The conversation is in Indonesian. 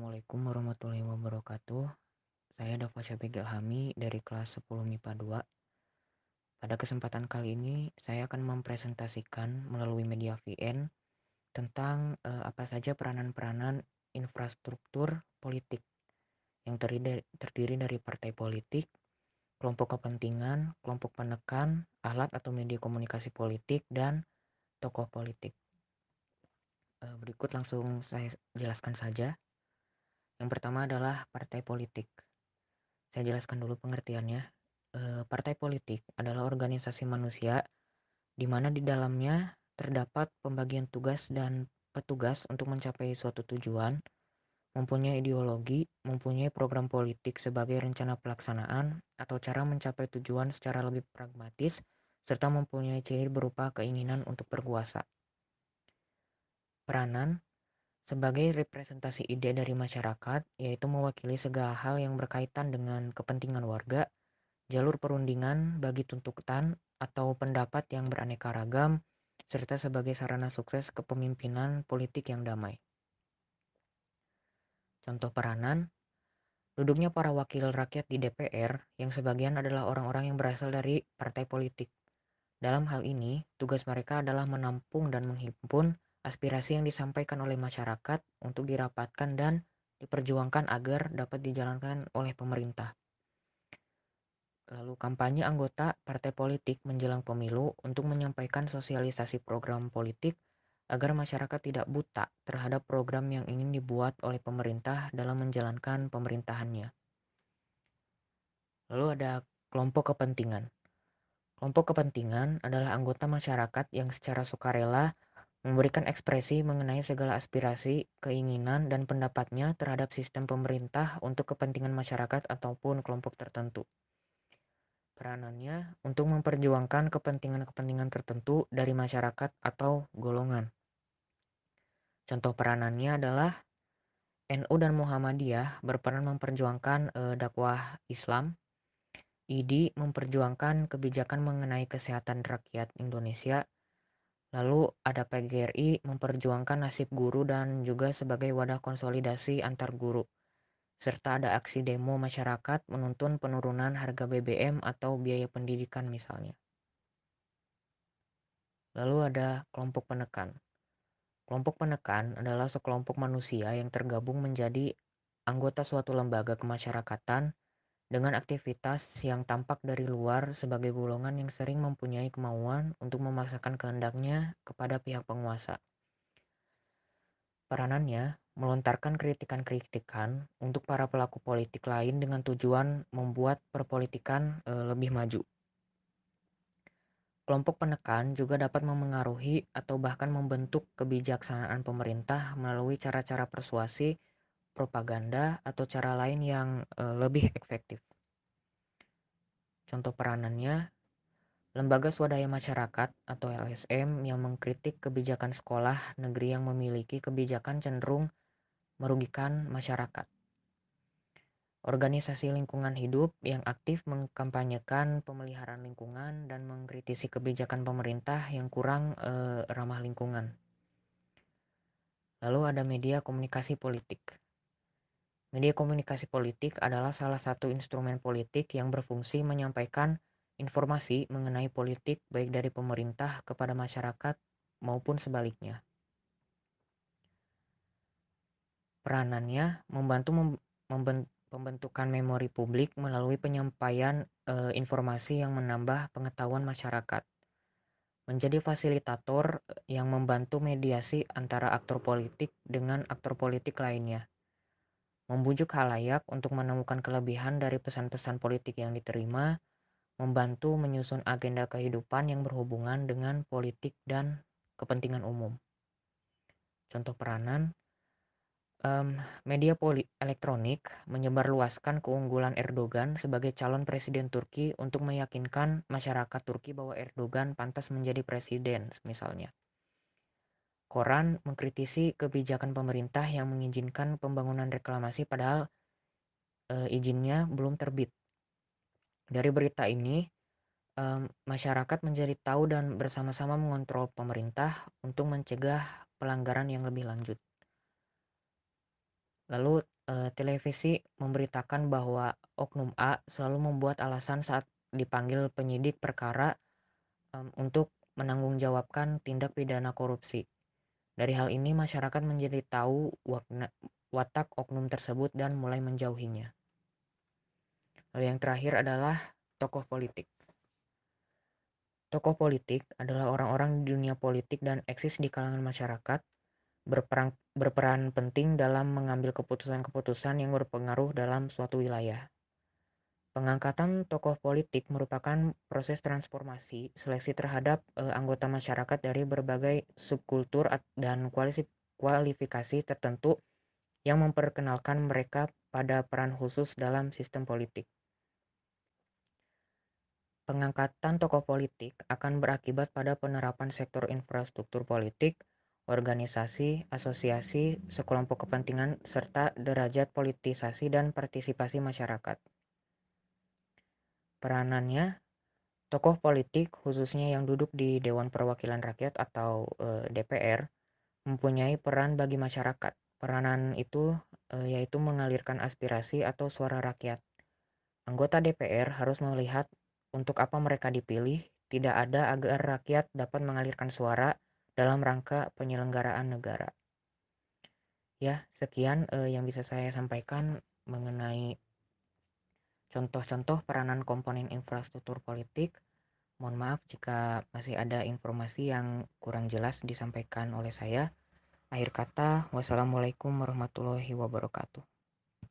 Assalamualaikum warahmatullahi wabarakatuh. Saya Dava Syafiq Ilhami dari kelas 10 MIPA 2. Pada kesempatan kali ini, saya akan mempresentasikan melalui media VN tentang eh, apa saja peranan-peranan infrastruktur politik yang terdiri, dari partai politik, kelompok kepentingan, kelompok penekan, alat atau media komunikasi politik, dan tokoh politik. Eh, berikut langsung saya jelaskan saja. Yang pertama adalah partai politik. Saya jelaskan dulu pengertiannya. E, partai politik adalah organisasi manusia di mana di dalamnya terdapat pembagian tugas dan petugas untuk mencapai suatu tujuan, mempunyai ideologi, mempunyai program politik sebagai rencana pelaksanaan atau cara mencapai tujuan secara lebih pragmatis, serta mempunyai ciri berupa keinginan untuk berkuasa. Peranan sebagai representasi ide dari masyarakat, yaitu mewakili segala hal yang berkaitan dengan kepentingan warga, jalur perundingan bagi tuntutan atau pendapat yang beraneka ragam, serta sebagai sarana sukses kepemimpinan politik yang damai. Contoh peranan, duduknya para wakil rakyat di DPR yang sebagian adalah orang-orang yang berasal dari partai politik. Dalam hal ini, tugas mereka adalah menampung dan menghimpun aspirasi yang disampaikan oleh masyarakat untuk dirapatkan dan diperjuangkan agar dapat dijalankan oleh pemerintah. Lalu kampanye anggota partai politik menjelang pemilu untuk menyampaikan sosialisasi program politik agar masyarakat tidak buta terhadap program yang ingin dibuat oleh pemerintah dalam menjalankan pemerintahannya. Lalu ada kelompok kepentingan. Kelompok kepentingan adalah anggota masyarakat yang secara sukarela memberikan ekspresi mengenai segala aspirasi, keinginan, dan pendapatnya terhadap sistem pemerintah untuk kepentingan masyarakat ataupun kelompok tertentu. Peranannya untuk memperjuangkan kepentingan-kepentingan tertentu dari masyarakat atau golongan. Contoh peranannya adalah NU dan Muhammadiyah berperan memperjuangkan e, dakwah Islam. ID memperjuangkan kebijakan mengenai kesehatan rakyat Indonesia Lalu ada PGRI memperjuangkan nasib guru dan juga sebagai wadah konsolidasi antar guru. Serta ada aksi demo masyarakat menuntun penurunan harga BBM atau biaya pendidikan misalnya. Lalu ada kelompok penekan. Kelompok penekan adalah sekelompok manusia yang tergabung menjadi anggota suatu lembaga kemasyarakatan dengan aktivitas yang tampak dari luar sebagai golongan yang sering mempunyai kemauan untuk memaksakan kehendaknya kepada pihak penguasa. Peranannya melontarkan kritikan-kritikan untuk para pelaku politik lain dengan tujuan membuat perpolitikan e, lebih maju. Kelompok penekan juga dapat memengaruhi atau bahkan membentuk kebijaksanaan pemerintah melalui cara-cara persuasi propaganda, atau cara lain yang uh, lebih efektif. Contoh peranannya, lembaga swadaya masyarakat atau LSM yang mengkritik kebijakan sekolah negeri yang memiliki kebijakan cenderung merugikan masyarakat. Organisasi lingkungan hidup yang aktif mengkampanyekan pemeliharaan lingkungan dan mengkritisi kebijakan pemerintah yang kurang eh, ramah lingkungan. Lalu ada media komunikasi politik. Media komunikasi politik adalah salah satu instrumen politik yang berfungsi menyampaikan informasi mengenai politik baik dari pemerintah kepada masyarakat maupun sebaliknya. Peranannya membantu pembentukan memori publik melalui penyampaian e, informasi yang menambah pengetahuan masyarakat. Menjadi fasilitator eh, yang membantu mediasi antara aktor politik dengan aktor politik lainnya membujuk halayak untuk menemukan kelebihan dari pesan-pesan politik yang diterima, membantu menyusun agenda kehidupan yang berhubungan dengan politik dan kepentingan umum. Contoh peranan, um, media poli elektronik menyebarluaskan keunggulan Erdogan sebagai calon presiden Turki untuk meyakinkan masyarakat Turki bahwa Erdogan pantas menjadi presiden, misalnya. Koran mengkritisi kebijakan pemerintah yang mengizinkan pembangunan reklamasi padahal e, izinnya belum terbit. Dari berita ini, e, masyarakat menjadi tahu dan bersama-sama mengontrol pemerintah untuk mencegah pelanggaran yang lebih lanjut. Lalu uh, televisi memberitakan bahwa oknum A selalu membuat alasan saat dipanggil penyidik perkara um, untuk menanggungjawabkan tindak pidana korupsi. Dari hal ini masyarakat menjadi tahu watak oknum tersebut dan mulai menjauhinya. Lalu yang terakhir adalah tokoh politik. Tokoh politik adalah orang-orang di dunia politik dan eksis di kalangan masyarakat, berperan, berperan penting dalam mengambil keputusan-keputusan yang berpengaruh dalam suatu wilayah. Pengangkatan tokoh politik merupakan proses transformasi seleksi terhadap e, anggota masyarakat dari berbagai subkultur dan kualifikasi tertentu yang memperkenalkan mereka pada peran khusus dalam sistem politik. Pengangkatan tokoh politik akan berakibat pada penerapan sektor infrastruktur politik, organisasi, asosiasi, sekelompok kepentingan, serta derajat politisasi dan partisipasi masyarakat. Peranannya, tokoh politik khususnya yang duduk di Dewan Perwakilan Rakyat atau e, DPR mempunyai peran bagi masyarakat. Peranan itu e, yaitu mengalirkan aspirasi atau suara rakyat. Anggota DPR harus melihat untuk apa mereka dipilih, tidak ada agar rakyat dapat mengalirkan suara dalam rangka penyelenggaraan negara. Ya, sekian eh, yang bisa saya sampaikan mengenai Contoh-contoh peranan komponen infrastruktur politik. Mohon maaf jika masih ada informasi yang kurang jelas disampaikan oleh saya. Akhir kata, wassalamualaikum warahmatullahi wabarakatuh.